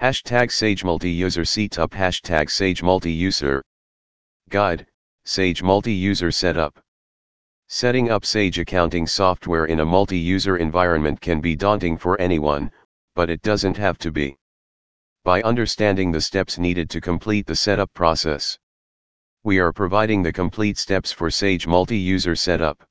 Hashtag Sage Multi-User Setup Hashtag Sage Multi-User Guide, Sage Multi-User Setup Setting up Sage accounting software in a multi-user environment can be daunting for anyone, but it doesn't have to be. By understanding the steps needed to complete the setup process, we are providing the complete steps for Sage multi-user setup.